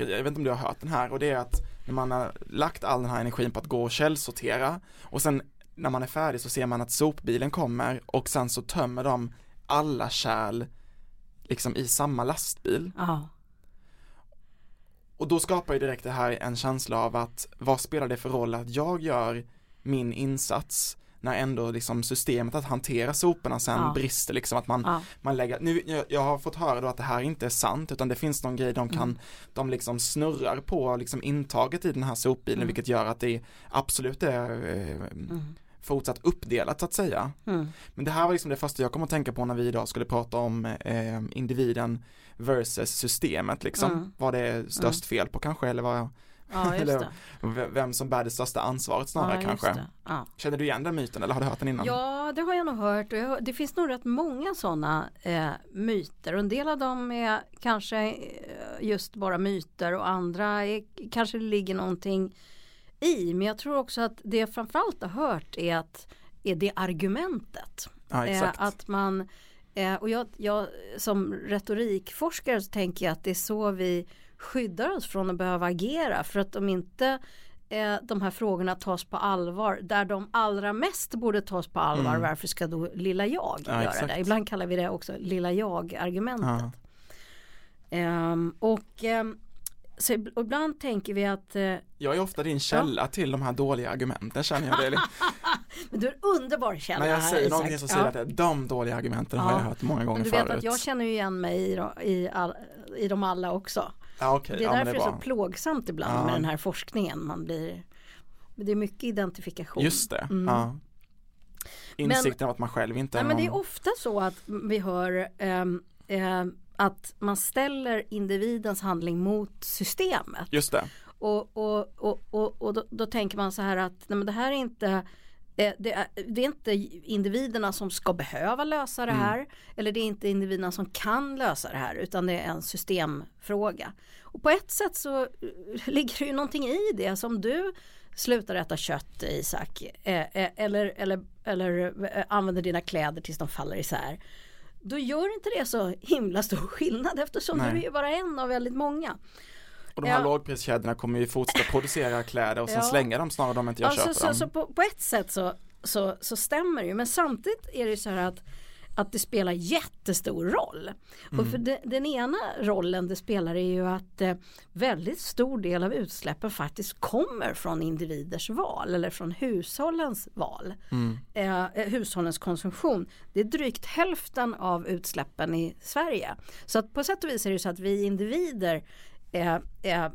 Jag vet inte om du har hört den här och det är att när man har lagt all den här energin på att gå och källsortera och sen när man är färdig så ser man att sopbilen kommer och sen så tömmer de alla kärl liksom i samma lastbil. Ja. Och då skapar ju direkt det här en känsla av att vad spelar det för roll att jag gör min insats när ändå liksom systemet att hantera soporna sen Ja. brister liksom att man, Ja. man lägger, nu, jag, jag har fått höra då att det här inte är sant utan det finns någon grej de kan, Mm. de liksom snurrar på liksom intaget i den här sopbilen Mm. vilket gör att det absolut är eh, Mm. fortsatt uppdelat så att säga. Mm. Men det här var liksom det första jag kom att tänka på när vi idag skulle prata om eh, individen versus systemet liksom. Mm. Vad det är störst fel på kanske eller vad, Ja, just Eller- vem som bär det största ansvaret snarare ja, kanske. Ja. Känner du igen den myten eller har du hört den innan? Ja, det har jag nog hört. Och jag, det finns nog rätt många sådana eh, myter. Och en del av dem är kanske eh, just bara myter och andra är, kanske det ligger någonting i. Men jag tror också att det jag framförallt har hört är att är det argumentet. Ja, exakt. Eh, att man, eh, och jag, jag som retorikforskare så tänker jag att det är så vi skyddar oss från att behöva agera. För att om inte eh, de här frågorna tas på allvar, där de allra mest borde tas på allvar, Mm. varför ska då lilla jag Ja, göra exakt. det? Ibland kallar vi det också lilla jag-argumentet. Ja. Ehm, och ehm, så ibland tänker vi att eh, Jag är ofta din källa till de här dåliga argumenten känner jag. Det men du är en underbar källa när jag här, säger någonting så säger jag att de dåliga argumenten har Ja. jag hört många gånger Men du vet förut. att jag känner ju igen mig i, i, all, i dem alla också. Ja, okej, Det är ja, men därför det det är är så plågsamt ibland Ja. med den här forskningen. Man blir, det är mycket identifikation. Just det, Mm. ja. Insikten av att man själv inte Nej, är men det är någon... ofta så att vi hör ehm, ehm, att man ställer individens handling mot systemet. Just det, Och, och, och, och, och då, då tänker man så här att nej, men det här är inte eh, det är, det är inte individerna som ska behöva lösa det Mm. här eller det är inte individerna som kan lösa det här utan det är en systemfråga. Och på ett sätt så eh, ligger det ju någonting i det som du slutar äta kött Isak eh, eh, eller, eller, eller eh, använder dina kläder tills de faller isär. Då gör inte det så himla stor skillnad eftersom Nej. du är bara en av väldigt många. Och de här Ja. lågpriskedjorna kommer ju fortsätta producera kläder och sen Ja. slänga dem snarare om inte jag Alltså, köper så, dem. så på, på ett sätt så, så, så stämmer det ju men samtidigt är det ju så här att att det spelar jättestor roll. Mm. Och för de, den ena rollen det spelar är ju att eh, väldigt stor del av utsläppen faktiskt kommer från individers val eller från hushållens val. Mm. Eh, eh, hushållens konsumtion. Det är drygt hälften av utsläppen i Sverige. Så att på sätt och vis är det så att vi individer eh, eh,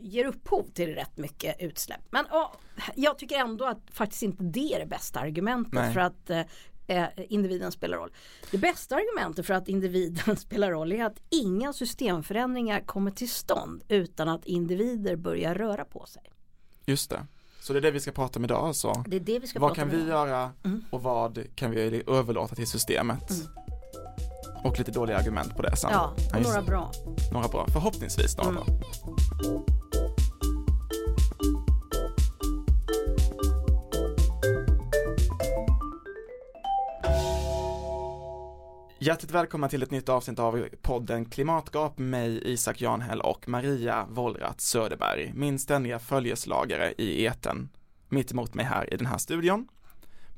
ger upphov till rätt mycket utsläpp. Men ja, jag tycker ändå att faktiskt inte det är det bästa argumentet Nej. för att eh, eh, individen spelar roll. Det bästa argumentet för att individen spelar roll är att inga systemförändringar kommer till stånd utan att individer börjar röra på sig. Just det. Så det är det vi ska prata om idag alltså. Det är det vi ska Vad prata kan om vi idag. göra Mm. och vad kan vi överlåta till systemet? Och lite dåliga argument på det sen. Ja, och just några bra. några bra. Förhoppningsvis några Mm. bra. Hjärtligt välkomna till ett nytt avsnitt av podden Klimatgap med mig Isak Janhäll och Maria Wollratz Söderberg, min ständiga följeslagare i eten mitt emot mig här i den här studion.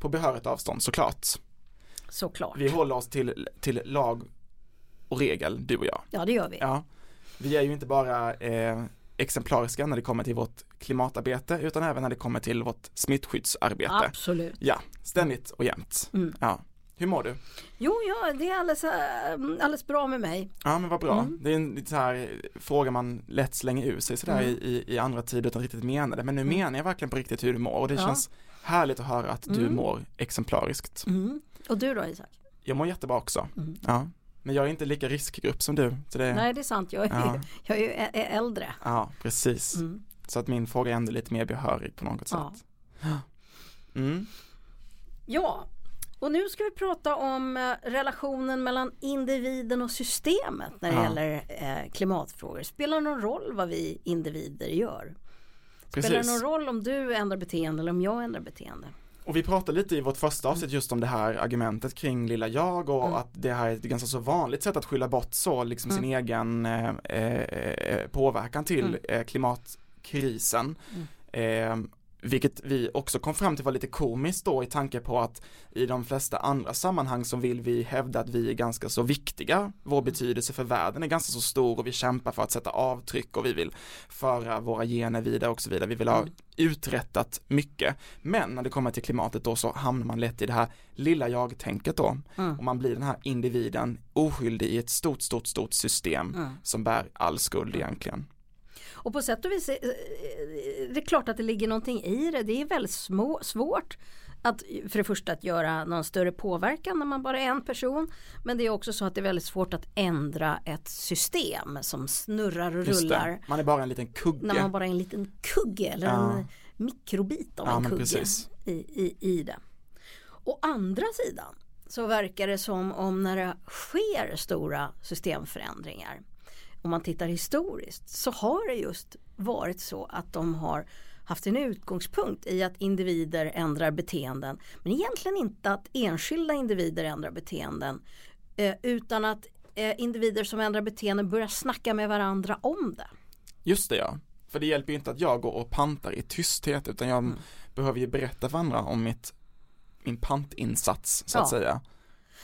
På behörigt avstånd såklart. Såklart. Vi håller oss till, till lag och regel, du och jag. Ja det gör vi. Ja, vi är ju inte bara eh, exemplariska när det kommer till vårt klimatarbete utan även när det kommer till vårt smittskyddsarbete. Absolut. Ja, ständigt och jämt. Mm. Ja. Hur mår du? Jo, ja, det är alldeles, äh, alldeles bra med mig. Ja men vad bra. Mm. Det är en lite så här eh, fråga man lätt slänger ur sig sådär Mm. i, i, andra tider utan riktigt mena det. Men nu Mm. menar jag verkligen på riktigt hur du mår och det Ja. känns härligt att höra att du Mm. mår exemplariskt. Och du då Isak? Jag mår jättebra också. Mm. Ja. Men jag är inte lika riskgrupp som du. Så det, Nej det är sant, jag är, Ja. jag är ju äldre. Ja, precis. Mm. Så att min fråga är ändå lite mer behörig på något Ja. sätt. Mm. Ja, och nu ska vi prata om eh, relationen mellan individen och systemet när det Ja. gäller eh, klimatfrågor. Spelar det någon roll vad vi individer gör? Spelar det Precis. någon roll om du ändrar beteende eller om jag ändrar beteende? Och vi pratade lite i vårt första avsnitt just om det här argumentet kring lilla jag och Mm. att det här är ett ganska så vanligt sätt att skylla bort så liksom sin egen eh, eh, påverkan till Mm. eh, klimatkrisen. Eh, vilket vi också kom fram till var lite komiskt då i tanke på att i de flesta andra sammanhang så vill vi hävda att vi är ganska så viktiga. Vår betydelse för världen är ganska så stor och vi kämpar för att sätta avtryck och vi vill föra våra gener vidare och så vidare. Vi vill ha Mm. uträttat mycket. Men när det kommer till klimatet då så hamnar man lätt i det här lilla jag-tänket då. Mm. Och man blir den här individen oskyldig i ett stort, stort, stort system Mm. som bär all skuld egentligen. Och på sätt och vis, är- det är klart att det ligger någonting i det. Det är väldigt små, svårt att för det första att göra någon större påverkan när man bara är en person. Men det är också så att det är väldigt svårt att ändra ett system som snurrar och rullar. man är bara en liten kugge. När man bara är en liten kugge eller Ja. en mikrobit av Ja, en kugge i, i, i det. Å andra sidan så verkar det som om när det sker stora systemförändringar om man tittar historiskt så har det just varit så att de har haft en utgångspunkt i att individer ändrar beteenden men egentligen inte att enskilda individer ändrar beteenden eh, utan att eh, individer som ändrar beteenden börjar snacka med varandra om det. Just det ja. För det hjälper ju inte att jag går och pantar i tysthet utan jag Mm. behöver ju berätta för andra om mitt, min pantinsats så att Ja. säga.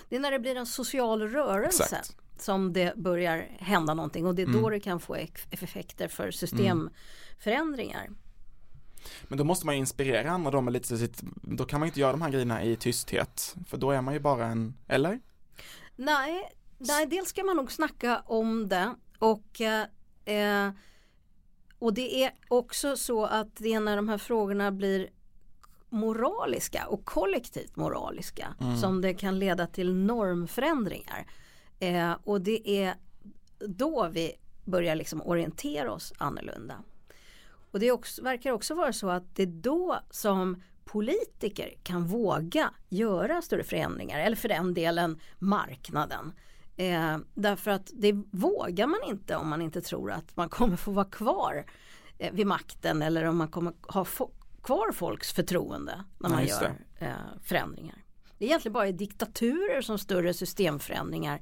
Det är när det blir en social rörelse Exakt. Som det börjar hända någonting och det är då Mm. det kan få eff- effekter för systemförändringar. Men då måste man ju inspirera andra då med lite sitt, då kan man ju inte göra de här grejerna i tysthet. För då är man ju bara en, eller? Nej, nej, dels ska man nog snacka om det och eh, och det är också så att det är när de här frågorna blir moraliska och kollektivt moraliska som det kan leda till normförändringar. Eh, och det är då vi börjar liksom orientera oss annorlunda. Och det också, verkar också vara så att det är då som politiker kan våga göra större förändringar eller för den delen marknaden. Eh, därför att det vågar man inte om man inte tror att man kommer få vara kvar eh, vid makten eller om man kommer ha fo- kvar folks förtroende när man gör eh, förändringar. Det är egentligen bara i diktaturer som större systemförändringar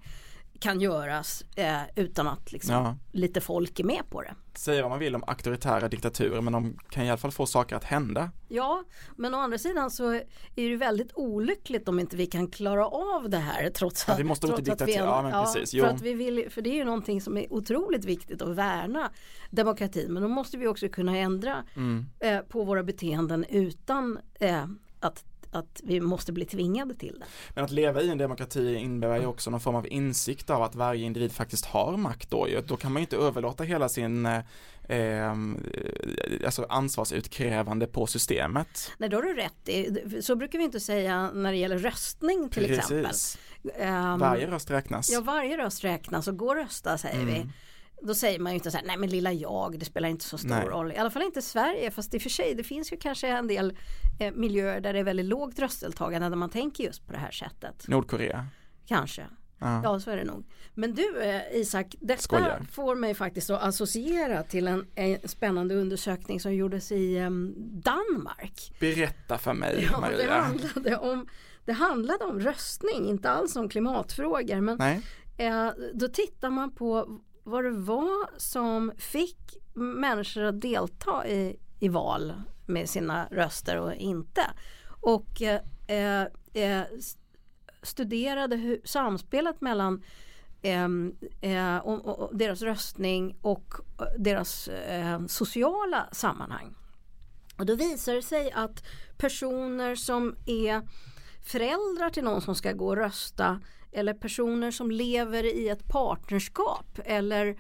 kan göras eh, utan att liksom, Ja. lite folk är med på det. Säga vad man vill om auktoritära diktaturer men de kan i alla fall få saker att hända. Ja, men å andra sidan så är det väldigt olyckligt om inte vi kan klara av det här trots Ja, att vi måste trots att vi är- Ja, men precis. Jo. För, att vi vill, för det är ju någonting som är otroligt viktigt att värna demokratin men då måste vi också kunna ändra Mm. eh, på våra beteenden utan eh, att, att vi måste bli tvingade till det. Men att leva i en demokrati innebär ju också någon form av insikt av att varje individ faktiskt har makt då. Då kan man ju inte överlåta hela sin eh, eh, alltså ansvarsutkrävande på systemet. Nej, då har du rätt. i. Så brukar vi inte säga när det gäller röstning till exempel. Precis. Ehm, Varje röst räknas. Ja, varje röst räknas och gå och rösta säger vi. Då säger man ju inte så här, nej men lilla jag, det spelar inte så stor Nej. roll. I alla fall inte Sverige, fast i och för sig, det finns ju kanske en del eh, miljöer där det är väldigt lågt röstdeltagande där man tänker just på det här sättet. Nordkorea. Kanske. Ja. Ja, så är det nog. Men du eh, Isak, detta Skojar. får mig faktiskt att associera till en, en spännande undersökning som gjordes i eh, Danmark. Berätta för mig Ja, det, Maria. handlade om, det handlade om röstning, inte alls om klimatfrågor. Men Eh, då tittar man på vad det var som fick människor att delta i, i val med sina röster och inte. Och eh, eh, studerade hur, samspelet mellan ehm, eh, och, och, och deras röstning och eh, deras eh, sociala sammanhang. Och då visar det sig att personer som är föräldrar till någon som ska gå och rösta eller personer som lever i ett partnerskap eller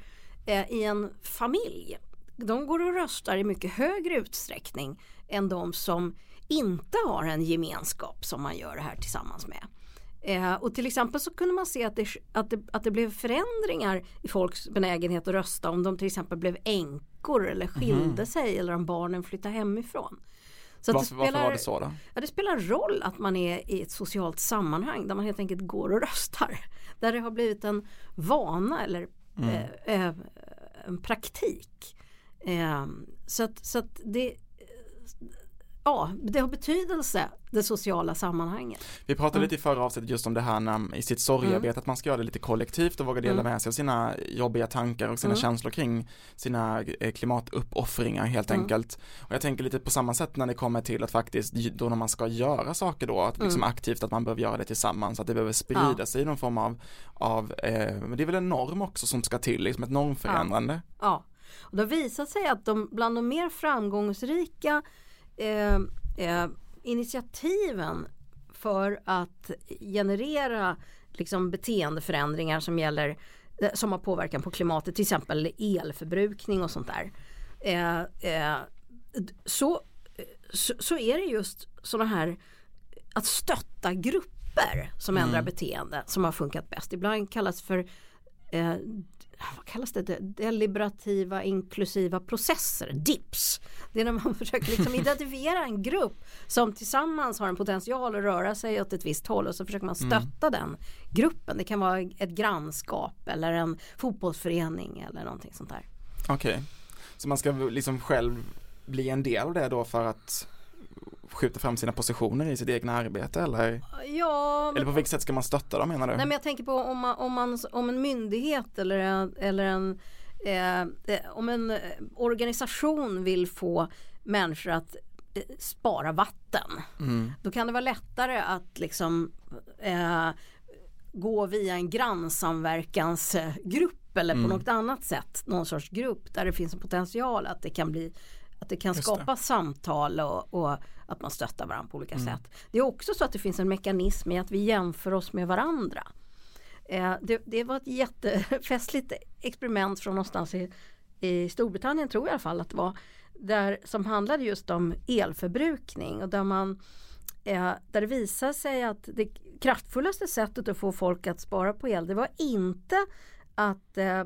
eh, i en familj. De går och röstar i mycket högre utsträckning än de som inte har en gemenskap som man gör det här tillsammans med. Eh, och till exempel så kunde man se att det, att, det, att det blev förändringar i folks benägenhet att rösta om de till exempel blev änkor eller skilde sig eller om barnen flyttade hemifrån. Så varför, varför var det så då? Ja, det spelar roll att man är i ett socialt sammanhang där man helt enkelt går och röstar. Där det har blivit en vana eller Mm. eh, eh, en praktik. Eh, så att, så att det ja, det har betydelse det sociala sammanhanget. Vi pratade mm. lite i förra avsnittet just om det här när, i sitt sorgearbete mm. att man ska göra det lite kollektivt och våga dela mm. med sig av sina jobbiga tankar och sina mm. känslor kring sina eh, klimatuppoffringar helt mm. enkelt. Och jag tänker lite på samma sätt när det kommer till att faktiskt då när man ska göra saker då, att liksom mm. aktivt att man behöver göra det tillsammans, att det behöver sprida ja. sig i någon form av, av eh, det är väl en norm också som ska till, liksom ett normförändrande. Ja. ja. Och det har visat sig att de, bland de mer framgångsrika eh, eh, initiativen för att generera liksom, beteendeförändringar som gäller eh, som har påverkan på klimatet, till exempel elförbrukning och sånt där. Eh, eh, så, så, så, är det just sådana här att stötta grupper som mm. ändrar beteende som har funkat bäst. Ibland kallas för eh, vad kallas det, deliberativa inklusiva processer, DIPS. Det är när man försöker liksom identifiera en grupp som tillsammans har en potential att röra sig åt ett visst håll och så försöker man mm. stötta mm. den gruppen. Det kan vara ett grannskap eller en fotbollsförening eller någonting sånt där. Okej, okay. så man ska liksom själv bli en del av det då för att skjuta fram sina positioner i sitt egna arbete eller? Ja. Eller på vilket sätt ska man stötta dem menar du? Nej men jag tänker på om, man, om, man, om en myndighet eller en, eller en eh, eh om en eh, organisation vill få människor att eh, spara vatten. Mm. Då kan det vara lättare att liksom eh, gå via en grannsamverkansgrupp eller på mm. något annat sätt. Någon sorts grupp där det finns en potential att det kan bli att det kan skapa samtal och, och, att man stöttar varandra på olika mm. sätt. Det är också så att det finns en mekanism i att vi jämför oss med varandra. Eh, det, det, var ett jättefestligt experiment från någonstans i, i Storbritannien tror jag i alla fall att det var. Där, som handlade just om elförbrukning och där man eh, där det visade sig att det kraftfullaste sättet att få folk att spara på el det var inte att eh,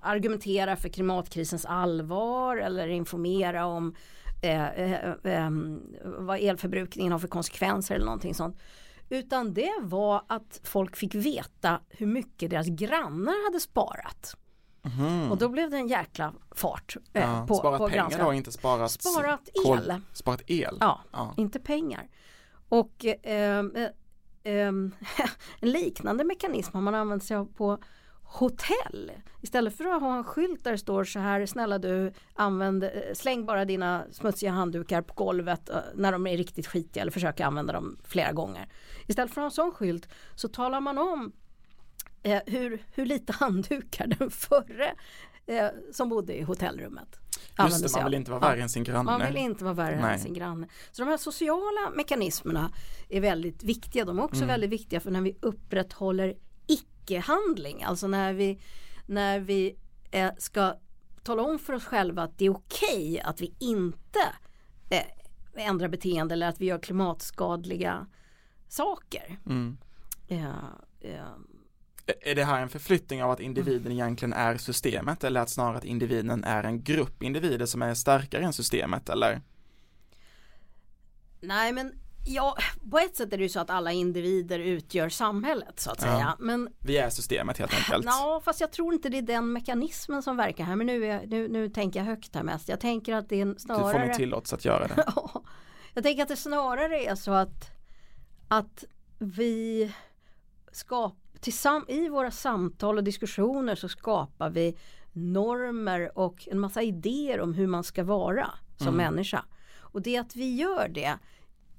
argumentera för klimatkrisens allvar eller informera om eh, eh, eh, vad elförbrukningen har för konsekvenser eller någonting sånt. Utan det var att folk fick veta hur mycket deras grannar hade sparat. Mm. Och då blev det en jäkla fart eh, ja, på Sparat på pengar granskar. då, inte sparat, sparat el. sparat el? Ja, ja, inte pengar. Och eh, um, en liknande mekanism har man använt sig av på hotell. Istället för att ha en skylt där det står så här snälla du använd, släng bara dina smutsiga handdukar på golvet eh, när de är riktigt skitiga eller försök använda dem flera gånger. Istället för att ha en sån skylt så talar man om eh, hur, hur lite handdukar den förre eh, som bodde i hotellrummet Just det, man vill inte vara värre än sin granne. Man vill inte vara värre än sin granne. Så de här sociala mekanismerna är väldigt viktiga. De är också mm. väldigt viktiga för när vi upprätthåller icke-handling. Alltså när vi, när vi eh, ska tala om för oss själva att det är okej okay att vi inte eh, ändrar beteende eller att vi gör klimatskadliga saker. Mm. Ja, ja. Är det här en förflyttning av att individen egentligen är systemet eller att snarare att individen är en grupp individer som är starkare än systemet eller? Nej men Ja, på ett sätt är det ju så att alla individer utgör samhället så att säga. Ja, men, vi är systemet helt enkelt. Ja, fast jag tror inte det är den mekanismen som verkar här. Men nu, är, nu, nu tänker jag högt här mest. Jag tänker att det är snarare. Du får mig tillåtelse att göra det. jag tänker att det snarare är så att, att vi skapar i våra samtal och diskussioner så skapar vi normer och en massa idéer om hur man ska vara som mm. människa. Och det att vi gör det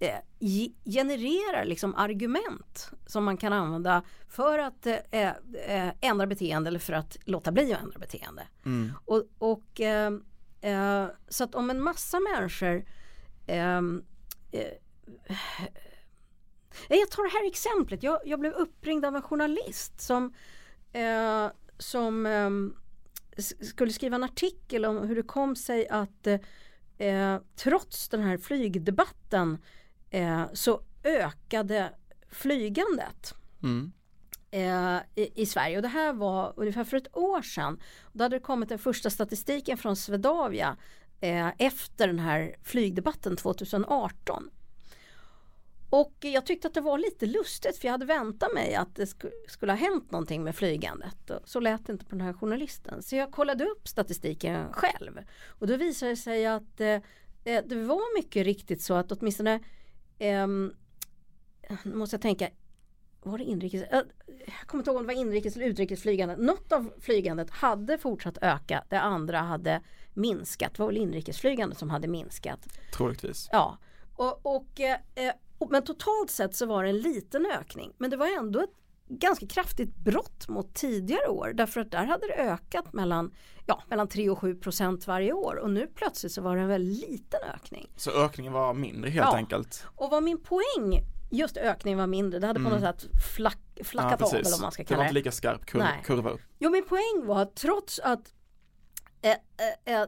eh, genererar liksom argument som man kan använda för att eh, eh, ändra beteende eller för att låta bli att ändra beteende. Mm. Och, och eh, eh, så att om en massa människor ehm, eh, jag tar det här exemplet. Jag, jag blev uppringd av en journalist som, som ehm, skulle skriva en artikel om hur det kom sig att eh, trots den här flygdebatten eh, så ökade flygandet. Mm. Eh, i, i, Sverige och det här var ungefär för ett år sedan. Då hade det kommit den första statistiken från Swedavia eh, efter den här flygdebatten 2018. Och jag tyckte att det var lite lustigt för jag hade väntat mig att det sk skulle ha hänt någonting med flygandet. Så lät det inte på den här journalisten. Så jag kollade upp statistiken själv. Och då visade det sig att eh, eh, det var mycket riktigt så att åtminstone ehm, nu måste jag tänka var det inrikes? Jag kommer inte ihåg om det var inrikes eller utrikesflygande. Något av flygandet hade fortsatt öka. Det andra hade minskat. Det var väl inrikesflygandet som hade minskat. Troligtvis. Ja, och, och, eh, men totalt sett så var det en liten ökning. Men det var ändå ett ganska kraftigt brott mot tidigare år därför att där hade det ökat mellan, ja, mellan 3 och 7 procent varje år och nu plötsligt så var det en väldigt liten ökning. Så ökningen var mindre helt Ja. enkelt? Och vad min poäng, just ökningen var mindre, det hade på Mm. något sätt flack, flackat av eller vad man ska Det var kalla inte lika skarp kur Nej. kurva upp. Jo min poäng var att trots att eh, eh, eh,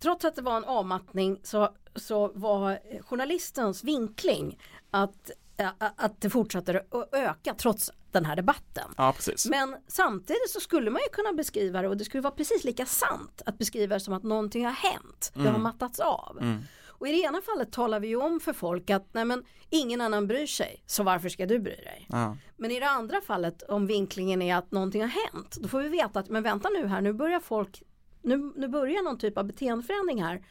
trots att det var en avmattning så, så var journalistens vinkling att, eh, att det fortsatte att öka trots den här debatten. Ja. Men samtidigt så skulle man ju kunna beskriva det och det skulle vara precis lika sant att beskriva det som att någonting har hänt. Det har mattats av. Mm. Och i det ena fallet talar vi ju om för folk att nej men ingen annan bryr sig så varför ska du bry dig? Ja. Men i det andra fallet om vinklingen är att någonting har hänt då får vi veta att men vänta nu här nu börjar folk nu, nu börjar någon typ av beteendeförändring här.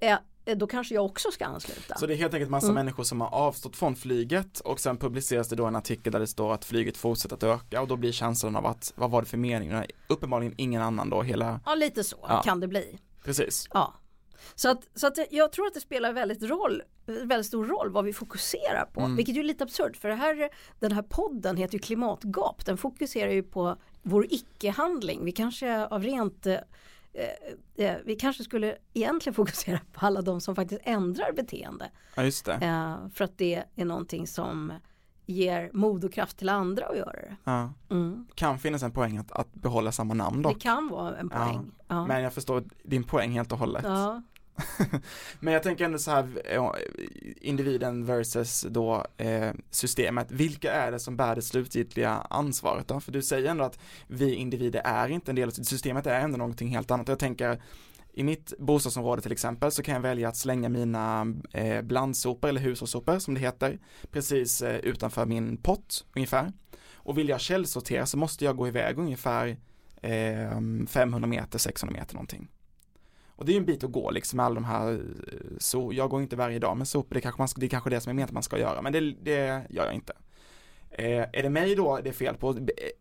Eh, då kanske jag också ska ansluta. Så det är helt enkelt massa Mm. människor som har avstått från flyget och sen publiceras det då en artikel där det står att flyget fortsätter att öka och då blir känslan av att vad var det för mening? Uppenbarligen ingen annan då hela, Ja lite så Ja. kan det bli. precis. Ja. Så att, så att jag tror att det spelar väldigt, roll, väldigt stor roll vad vi fokuserar på. Mm. Vilket ju är lite absurt för här, den här podden heter ju Klimatgap. Den fokuserar ju på vår icke-handling. Vi kanske av rent eh, eh, vi kanske skulle egentligen fokusera på alla de som faktiskt ändrar beteende. Ja just det. Eh, för att det är någonting som ger mod och kraft till andra att göra det. Ja. Mm. Kan finnas en poäng att, att behålla samma namn Det dock. kan vara en poäng. Ja. Men jag förstår din poäng helt och hållet. Ja. Men jag tänker ändå så här, individen versus då eh, systemet. Vilka är det som bär det slutgiltiga ansvaret då? För du säger ändå att vi individer är inte en del av systemet, är ändå någonting helt annat. Jag tänker i mitt bostadsområde till exempel så kan jag välja att slänga mina eh, blandsopor eller hushållssopor som det heter precis eh, utanför min pott ungefär. Och vill jag källsortera så måste jag gå iväg ungefär eh, 500 meter, 600 meter någonting. Och det är ju en bit att gå liksom med alla de här, eh, så jag går inte varje dag med sopor, det kanske, man, ska- det är kanske det som är menat att man ska göra, men det, det gör jag inte. Eh, är det mig då det är fel på?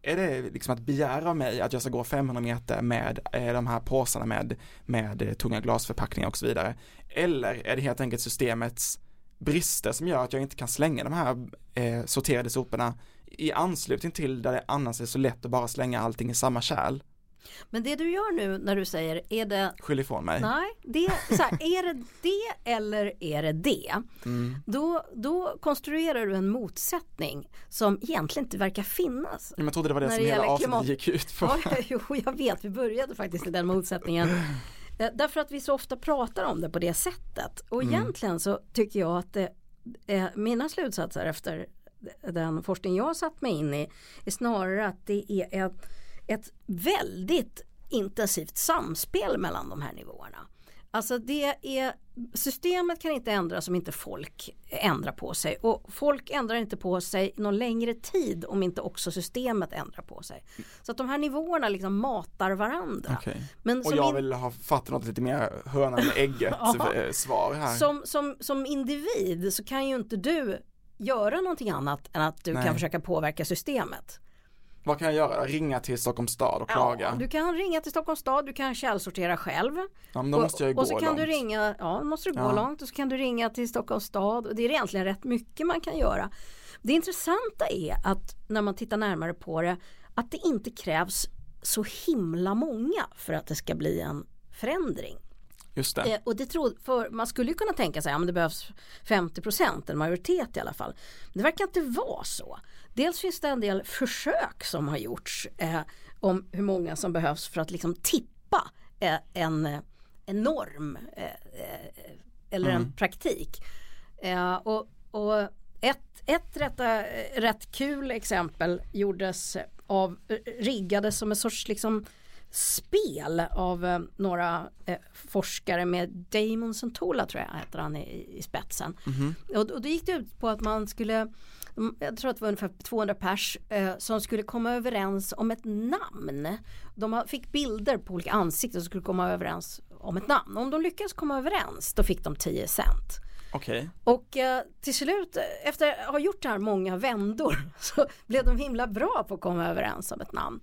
Är det liksom att begära av mig att jag ska gå 500 meter med eh, de här påsarna med, med eh, tunga glasförpackningar och så vidare? Eller är det helt enkelt systemets brister som gör att jag inte kan slänga de här eh, sorterade soporna i anslutning till där det annars är så lätt att bara slänga allting i samma kärl? Men det du gör nu när du säger är det Skyll ifrån mig. Nej, det, så här, är det det eller är det det? Mm. Då, då konstruerar du en motsättning som egentligen inte verkar finnas. Jag trodde det var det När som det hela avsnittet klimat- gick ut på. Ja, jo, jag vet, vi började faktiskt i den motsättningen. Eh, Därför att vi så ofta pratar om det på det sättet. Och Mm. egentligen så tycker jag att det, eh, mina slutsatser efter den forskning jag satt mig in i är snarare att det är ett, ett väldigt intensivt samspel mellan de här nivåerna. Alltså det är, systemet kan inte ändras om inte folk ändrar på sig och folk ändrar inte på sig någon längre tid om inte också systemet ändrar på sig. Så att de här nivåerna liksom matar varandra. Okej. Men Och jag vill ha fattat något lite mer hönan eller ägget eh, svar här. som, som, som individ så kan ju inte du göra någonting annat än att du Nej. kan försöka påverka systemet. Vad kan jag göra? Ringa till Stockholms stad och klaga? Ja, du kan ringa till Stockholms stad, du kan källsortera själv. Ja, men då måste jag ju och, gå och så kan långt. du ringa, ja måste du gå Ja. långt och så kan du ringa till Stockholms stad. Och det är egentligen rätt mycket man kan göra. Det intressanta är att när man tittar närmare på det att det inte krävs så himla många för att det ska bli en förändring. Just det. Eh, och det tror, för man skulle ju kunna tänka sig att ja, men det behövs 50% en majoritet i alla fall. Det verkar inte vara så. Dels finns det en del försök som har gjorts eh, om hur många som behövs för att liksom tippa eh, en, eh, en norm eh, eh, eller en praktik. Och, och ett, ett rätta, rätt kul exempel gjordes av, riggades som en sorts liksom spel av eh, några eh, forskare med Damon Santola tror jag heter han i, i spetsen. Och, och det gick det ut på att man skulle mm, jag tror att det var ungefär 200 pers eh, som skulle komma överens om ett namn. De fick bilder på olika ansikten som skulle komma överens om ett namn. Om de lyckades komma överens då fick de 10 cent. Okej. Och eh, till slut efter att ha gjort det här många vändor så blev de himla bra på att komma överens om ett namn.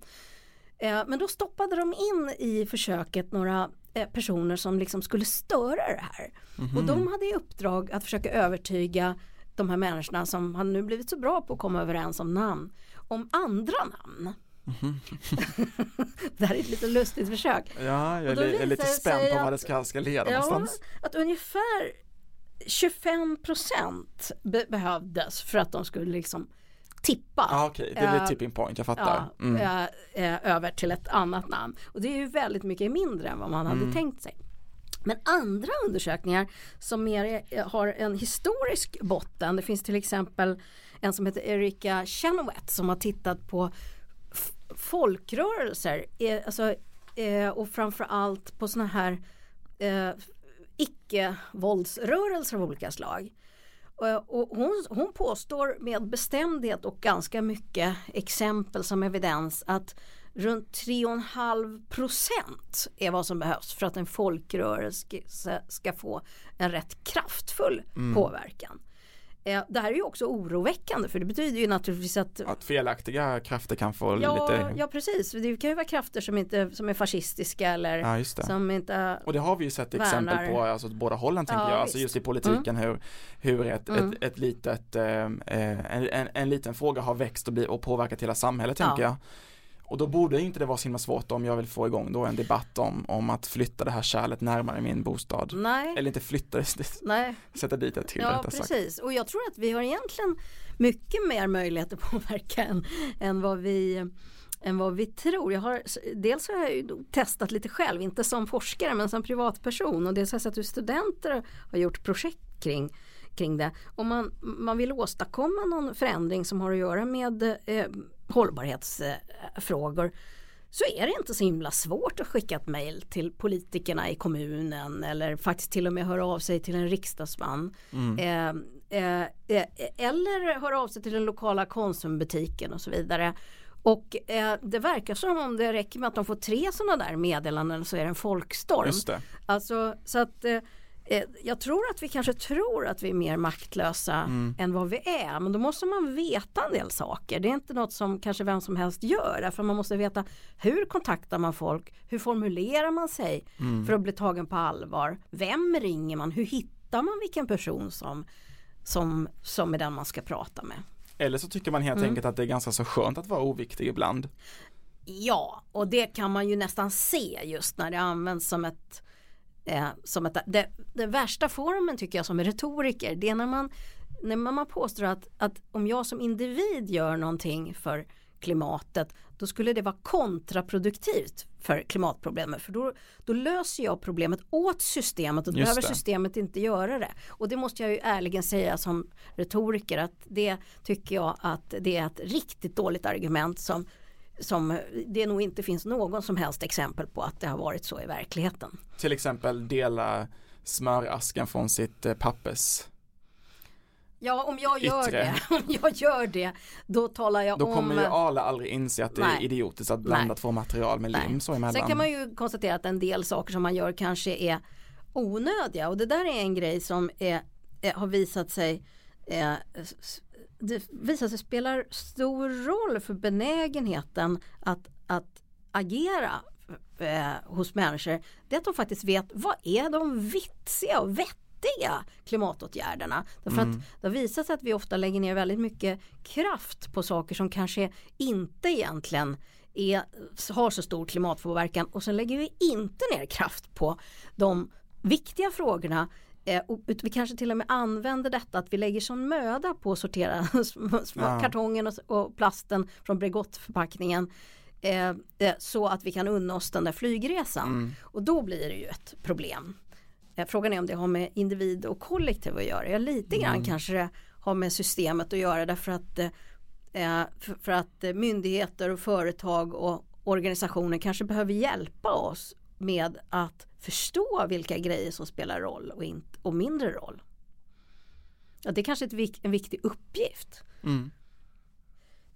Eh, men då stoppade de in i försöket några eh, personer som liksom skulle störa det här. Och de hade i uppdrag att försöka övertyga de här människorna som har nu blivit så bra på att komma överens om namn om andra namn. det här är ett lite lustigt försök. Ja, jag är, är lite spänd på vad det ska, ska leda Ja, någonstans. att ungefär 25 procent be- behövdes för att de skulle liksom tippa. Ja, okej, det blir Eh, tipping point, jag fattar. Ja, Mm. eh, eh, över till ett annat namn. Och det är ju väldigt mycket mindre än vad man Mm. hade tänkt sig. Men andra undersökningar som mer är, har en historisk botten, det finns till exempel en som heter Erika Chenoweth som har tittat på folkrörelser, eh, alltså, eh, och framförallt på sådana här eh, icke-våldsrörelser av olika slag. Eh, Och hon, hon påstår med bestämdhet och ganska mycket exempel som evidens att runt 3,5 procent är vad som behövs för att en folkrörelse ska, ska få en rätt kraftfull påverkan. Eh, Det här är ju också oroväckande för det betyder ju naturligtvis att Att felaktiga krafter kan få Ja, lite, ja precis, det kan ju vara krafter som, inte, som är fascistiska eller ja just det. som inte Och det har vi ju sett exempel värnar. på, alltså åt båda hållen tänker Ja, jag, alltså just i politiken hur, hur ett, Mm. ett, ett litet, eh, eh, en, en, en liten fråga har växt och, bli, och påverkat hela samhället tänker jag. Och då borde inte det vara så himla svårt om jag vill få igång då en debatt om, om att flytta det här kärlet närmare min bostad. Nej, Eller inte flytta, nej, sätta dit det till ja rättare sagt. precis. Och jag tror att vi har egentligen mycket mer möjlighet att påverka än, än, vad vi, än vad vi tror. Jag har, dels har jag ju testat lite själv, inte som forskare men som privatperson och dels har jag sett hur studenter har gjort projekt kring kring det. Om man, man vill åstadkomma någon förändring som har att göra med eh, hållbarhetsfrågor så är det inte så himla svårt att skicka ett mejl till politikerna i kommunen eller faktiskt till och med höra av sig till en riksdagsman. Eh, eh, eh, eller höra av sig till den lokala konsumbutiken och så vidare. Och eh, det verkar som om det räcker med att de får tre sådana där meddelanden så är det en folkstorm. Just det. Alltså så att eh, jag tror att vi kanske tror att vi är mer maktlösa Mm. än vad vi är. Men då måste man veta en del saker. Det är inte något som kanske vem som helst gör. Därför man måste veta hur kontaktar man folk? Hur formulerar man sig Mm. för att bli tagen på allvar? Vem ringer man? Hur hittar man vilken person som, som, som är den man ska prata med? Eller så tycker man helt Mm. enkelt att det är ganska så skönt att vara oviktig ibland. Ja, och det kan man ju nästan se just när det används som ett eh, som ett, det, det värsta formen tycker jag som retoriker det är när man, när man påstår att, att om jag som individ gör någonting för klimatet då skulle det vara kontraproduktivt för klimatproblemet för då, då löser jag problemet åt systemet och då Just behöver det. systemet inte göra det. Och det måste jag ju ärligen säga som retoriker att det tycker jag att det är ett riktigt dåligt argument som som det nog inte finns någon som helst exempel på att det har varit så i verkligheten. Till exempel dela smörasken från sitt eh, pappers. Ja om jag gör Yttre. det, om jag gör det då talar jag Då om kommer ju Arla aldrig inse att det är Nej. idiotiskt att blanda Nej. två material med lim Nej. så emellan. Sen kan man ju konstatera att en del saker som man gör kanske är onödiga och det där är en grej som är, är, har visat sig eh, det visar sig spelar stor roll för benägenheten att, att agera eh, hos människor. Det är att de faktiskt vet vad är de vitsiga och vettiga klimatåtgärderna. Därför Mm. att det har visat sig att vi ofta lägger ner väldigt mycket kraft på saker som kanske inte egentligen är, har så stor klimatpåverkan och sen lägger vi inte ner kraft på de viktiga frågorna Eh, och vi kanske till och med använder detta att vi lägger sån möda på att sortera Ja. kartongen och, plasten från Bregottförpackningen eh, eh, så att vi kan unna oss den där flygresan. Mm. Och då blir det ju ett problem. Eh, frågan är om det har med individ och kollektiv att göra. Ja, lite grann kanske det har med systemet att göra därför att, eh, för, för att myndigheter och företag och organisationer kanske behöver hjälpa oss med att förstå vilka grejer som spelar roll och, inte, och mindre roll. Ja, det är kanske ett, en viktig uppgift. Mm.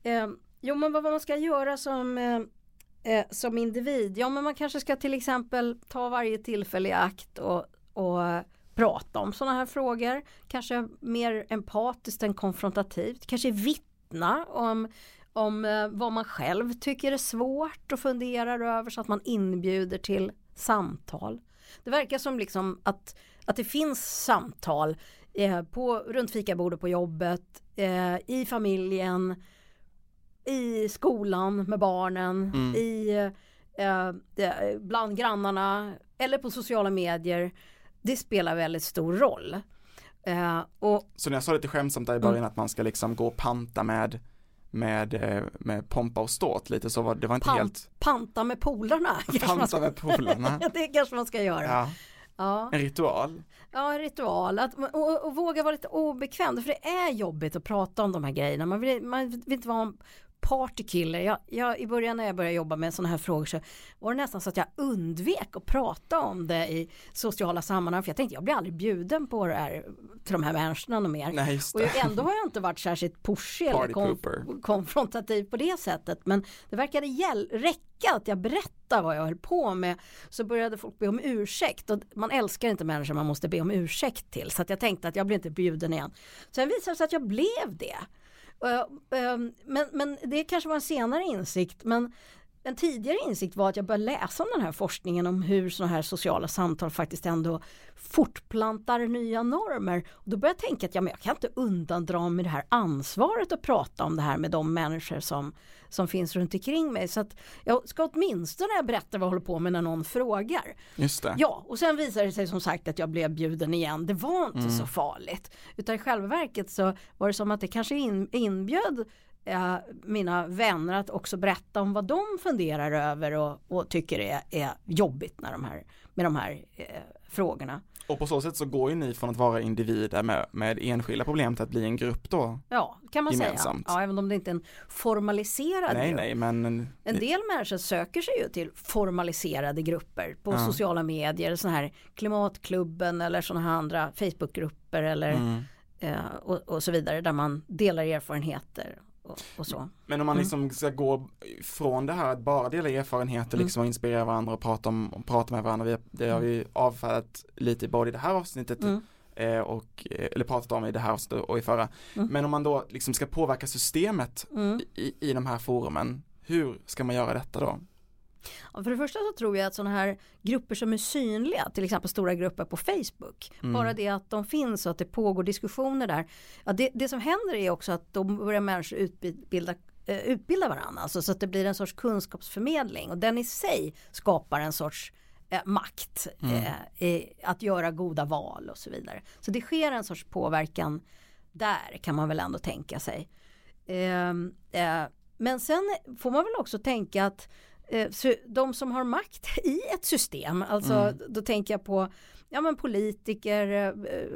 Eh, jo men vad vad man ska göra som, eh, eh, som individ, ja men man kanske ska till exempel ta varje tillfälle i akt och, och prata om sådana här frågor. Kanske mer empatiskt än konfrontativt. Kanske vittna om, om eh, vad man själv tycker är svårt och funderar över så att man inbjuder till samtal. Det verkar som liksom att, att det finns samtal eh, på, runt fikabordet på jobbet, eh, i familjen, i skolan med barnen, Mm. i, eh, eh, bland grannarna eller på sociala medier. Det spelar väldigt stor roll. Eh, och Så när jag sa lite skämtsamt där i början att man ska liksom gå och panta med med, eh, med pompa och ståt lite så var det var inte Pant. helt panta med polarna. panta ska- med polarna. det kanske man ska göra. Ja. Ja, Ja. en ritual. en ritual. Att, och, och våga vara lite obekväm. För det är jobbigt att prata om de här grejerna. Man vill, man vill inte vara en partykiller. Jag, jag, I början när jag började jobba med sådana här frågor så var det nästan så att jag undvek att prata om det i sociala sammanhang. För jag tänkte jag blir aldrig bjuden på det här, till de här människorna något mer. Nej Och ändå har jag inte varit särskilt pushig eller konf- konfrontativ på det sättet. Men det verkade räcka att jag berättade vad jag höll på med. Så började folk be om ursäkt. Och man älskar inte människor man måste be om ursäkt till. Så att jag tänkte att jag blir inte bjuden igen. Sen visade det sig att jag blev det. Men, men det kanske var en senare insikt. Men en tidigare insikt var att jag började läsa om den här forskningen om hur sådana här sociala samtal faktiskt ändå fortplantar nya normer. Och då började jag tänka att ja, men jag kan inte undandra mig det här ansvaret att prata om det här med de människor som, som finns runt omkring mig. Så att jag ska åtminstone berätta vad jag håller på med när någon frågar. Just det. Ja, och sen visade det sig som sagt att jag blev bjuden igen. Det var inte Mm. så farligt. Utan i själva verket så var det som att det kanske in, inbjöd eh, mina vänner att också berätta om vad de funderar över och, och tycker är, är jobbigt när de här, med de här eh, frågorna. Och på så sätt så går ju ni från att vara individer med, med enskilda problem till att bli en grupp då. Ja, kan man Gemensamt. säga. Ja, även om det inte är en formaliserad Nej grupp. nej men En del människor söker sig ju till formaliserade grupper på Ja. sociala medier, sådana här klimatklubben eller sådana här andra Facebookgrupper eller mm. eh, och, och så vidare där man delar erfarenheter och, och så. Men om man Mm. liksom ska gå från det här att bara dela erfarenheter Mm. liksom och inspirera varandra och prata, om, och prata med varandra. Vi, det har vi avfärdat lite både i det här avsnittet Mm. eh, och, eh, eller pratat om i det här avsnittet och i förra. Mm. Men om man då liksom ska påverka systemet Mm. i, i de här forumen, hur ska man göra detta då? Ja, för det första så tror jag att sådana här grupper som är synliga, till exempel stora grupper på Facebook, Mm. bara det att de finns och att det pågår diskussioner där. Ja, det, det som händer är också att då börjar människor utbilda eh, utbilda varandra, alltså så att det blir en sorts kunskapsförmedling och den i sig skapar en sorts eh, makt Mm. eh, i att göra goda val och så vidare. Så det sker en sorts påverkan där kan man väl ändå tänka sig. Ehm, eh, men sen får man väl också tänka att så de som har makt i ett system, alltså Mm. då tänker jag på ja, men politiker, eh, eh,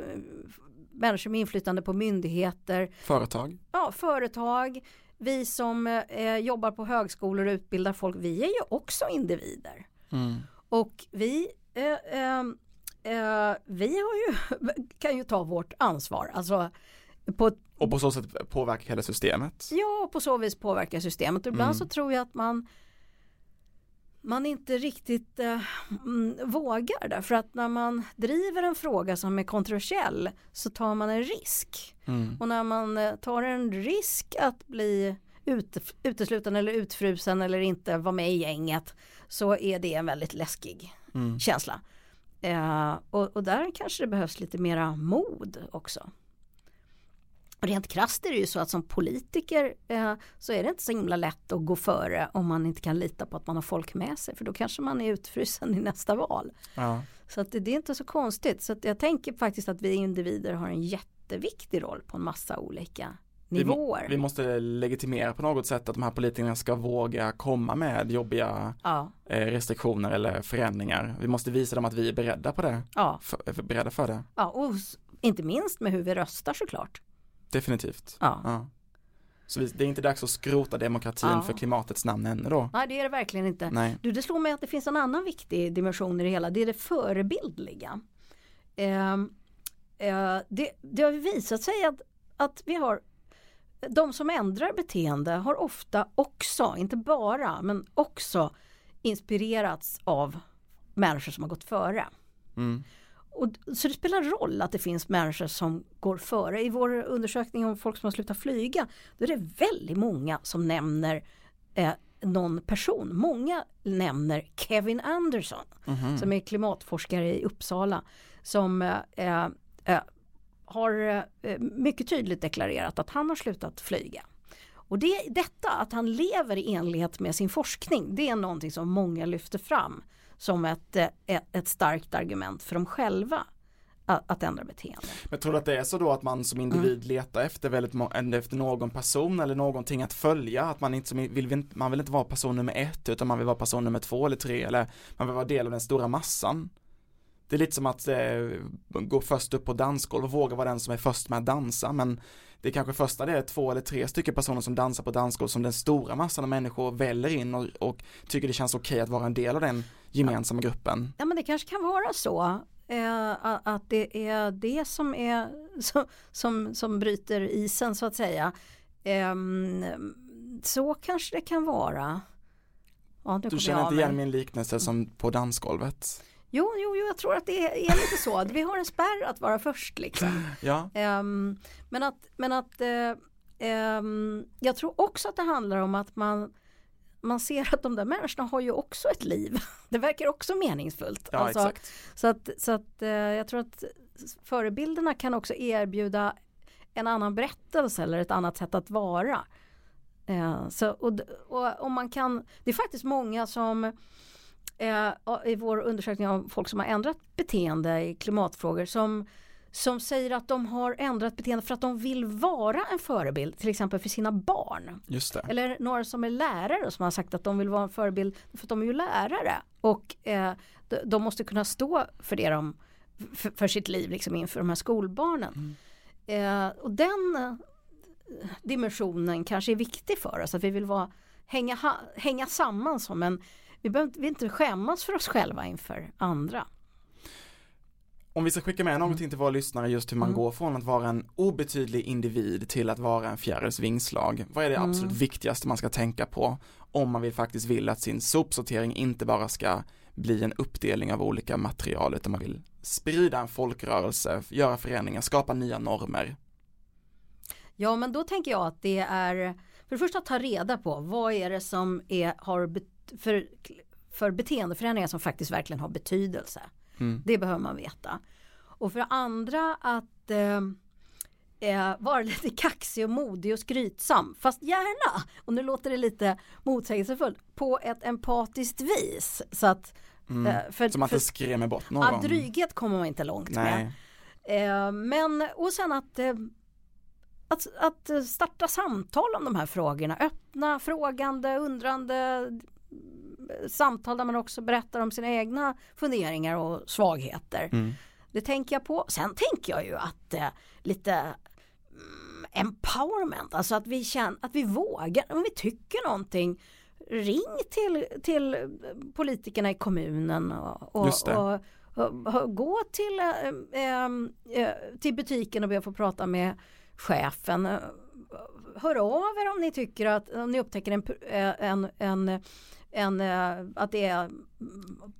människor med inflytande på myndigheter, Företag? ja, företag, vi som eh, jobbar på högskolor och utbildar folk, vi är ju också individer. Mm. Och vi, eh, eh, eh, vi har ju, kan ju ta vårt ansvar, alltså på ett Och på så sätt påverka hela systemet? Ja, på så vis påverkar systemet. Och ibland Mm. så tror jag att man man inte riktigt eh, mm, vågar därför att när man driver en fråga som är kontroversiell så tar man en risk. Mm. Och när man eh, tar en risk att bli ute, utesluten eller utfrusen eller inte vara med i gänget så är det en väldigt läskig Mm. känsla. Eh, och, och där kanske det behövs lite mera mod också. Rent krasst är det ju så att som politiker eh, så är det inte så himla lätt att gå före om man inte kan lita på att man har folk med sig för då kanske man är utfrysen i nästa val. Ja. Så att det, det är inte så konstigt. Så att jag tänker faktiskt att vi individer har en jätteviktig roll på en massa olika Vi må- nivåer. Vi måste legitimera på något sätt att de här politikerna ska våga komma med jobbiga Ja, eh, restriktioner eller förändringar. Vi måste visa dem att vi är beredda på det, ja, för, beredda för det. ja, och inte minst med hur vi röstar såklart. Definitivt. Ja. Ja. Så det är inte dags att skrota demokratin Ja. för klimatets namn ännu då? Nej, det är det verkligen inte. Nej. Du, det slår mig att det finns en annan viktig dimension i det hela. Det är det förebildliga. Ehm, eh, det, det har visat sig att, att vi har de som ändrar beteende har ofta också, inte bara, men också inspirerats av människor som har gått före. Mm. Och, så det spelar roll att det finns människor som går före. I vår undersökning om folk som har slutat flyga, då är det väldigt många som nämner eh, någon person. Många nämner Kevin Anderson Mhm. som är klimatforskare i Uppsala som eh, eh, har eh, mycket tydligt deklarerat att han har slutat flyga. Och det, detta att han lever i enlighet med sin forskning det är någonting som många lyfter fram som ett, eh, ett, starkt argument för dem själva att, ändra beteende. Men tror du att det är så då att man som individ Mm. letar efter väldigt efter någon person eller någonting att följa? Att man inte som vill, man vill inte vara person nummer ett utan man vill vara person nummer två eller tre eller man vill vara del av den stora massan. Det är lite som att eh, gå först upp på dansgolv och våga vara den som är först med att dansa men det är kanske första det är två eller tre stycken personer som dansar på dansgolv som den stora massan av människor väller in och, och tycker det känns okej att vara en del av den gemensamma gruppen. Ja men det kanske kan vara så eh, att det är det som är som, som, som bryter isen så att säga. Ehm, så kanske det kan vara. Ja, Du känner inte igen min liknelse som på dansgolvet? Jo, jo, jo, jag tror att det är lite så. Vi har en spärr att vara först liksom. Ja, Ehm, men att, men att eh, ehm, jag tror också att det handlar om att man man ser att de där människorna har ju också ett liv. Det verkar också meningsfullt. ja Alltså, exakt. Så att, så att eh, jag tror att förebilderna kan också erbjuda en annan berättelse eller ett annat sätt att vara. Eh, så, och, och om man kan, det är faktiskt många som eh, i vår undersökning av folk som har ändrat beteende i klimatfrågor som, som säger att de har ändrat beteende för att de vill vara en förebild till exempel för sina barn. Just det. Eller några som är lärare som har sagt att de vill vara en förebild för att de är ju lärare och eh, de, de måste kunna stå för det de för, för sitt liv liksom inför de här skolbarnen. Eh, och den eh, dimensionen kanske är viktig för oss att vi vill vara, hänga, hänga samman som en vi behöver vi inte skämmas för oss själva inför andra. Om vi ska skicka med någonting till våra lyssnare just hur man Mm. går från att vara en obetydlig individ till att vara en fjärils vingslag. Vad är det Mm. absolut viktigaste man ska tänka på om man vill faktiskt vill att sin sopsortering inte bara ska bli en uppdelning av olika material utan man vill sprida en folkrörelse, göra förändringar, skapa nya normer. Ja men då tänker jag att det är för det första att ta reda på vad är det som är, har för, för beteendeförändringar som faktiskt verkligen har betydelse. Mm. Det behöver man veta. Och för det andra att eh, eh, vara lite kaxig och modig och skrytsam. Fast gärna, och nu låter det lite motsägelsefullt, på ett empatiskt vis. Så att, Mm. eh, för, man för, inte skrämmer bort någon. dryghet kommer man inte långt med. Nej. Eh, men och sen att, eh, att, att starta samtal om de här frågorna. Öppna, frågande, undrande samtal där man också berättar om sina egna funderingar och svagheter. Mm. Det tänker jag på. Sen tänker jag ju att eh, lite mm, empowerment, alltså att vi känner att vi vågar, om vi tycker någonting ring till, till politikerna i kommunen och, och, och, och, gå till, eh, eh, eh, till butiken och be att få prata med chefen. Eh, Hör av er om ni tycker att, om ni upptäcker en, eh, en, en, en, eh, att det är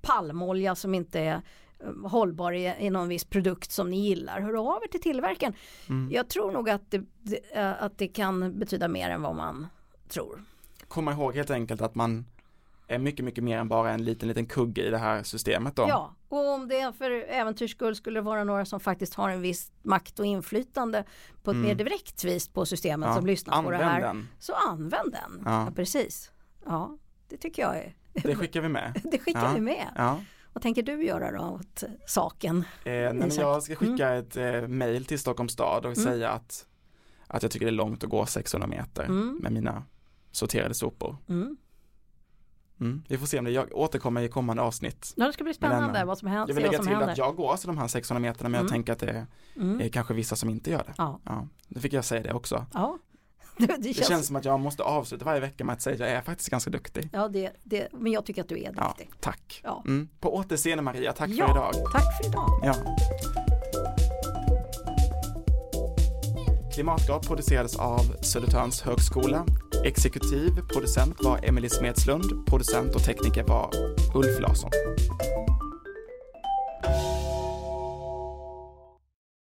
palmolja som inte är eh, hållbar i, i någon viss produkt som ni gillar. Hör av er till tillverkaren. Mm. Jag tror nog att det, eh, att det kan betyda mer än vad man tror. Komma ihåg helt enkelt att man är mycket, mycket mer än bara en liten, liten kugge i det här systemet då. Ja, och om det för äventyrs skull skulle vara några som faktiskt har en viss makt och inflytande på ett Mm. mer direkt vis på systemet Ja, som lyssnar på det här. den. Så använd den. Ja. Ja. precis. Ja, det tycker jag är. Det skickar vi med. Det skickar Ja. vi med. Ja. Vad tänker du göra då åt saken? Eh, nej, men jag ska skicka ett eh, mail till Stockholms stad och Mm. säga att, att jag tycker det är långt att gå 600 meter Mm. med mina sorterade sopor. Mm. Mm. Vi får se om det, jag återkommer i kommande avsnitt. Ja, det ska bli Men spännande vad som händer. Jag vill lägga till händer. att jag går alltså de här 600 meterna men jag Mm. tänker att det är, Mm. är kanske vissa som inte gör det. Ja, Ja, då fick jag säga det också. ja. Det, det, Det känns, känns som att jag måste avsluta varje vecka med att säga att jag är faktiskt ganska duktig. Ja, det, det, men jag tycker att du är Ja, duktig. tack. Ja. Mm. På återseende Maria, tack ja, för idag. tack för idag. Ja. Klimatgap producerades av Södertörns högskola. Exekutiv producent var Emelie Smedslund. Producent och tekniker var Ulf Larsson.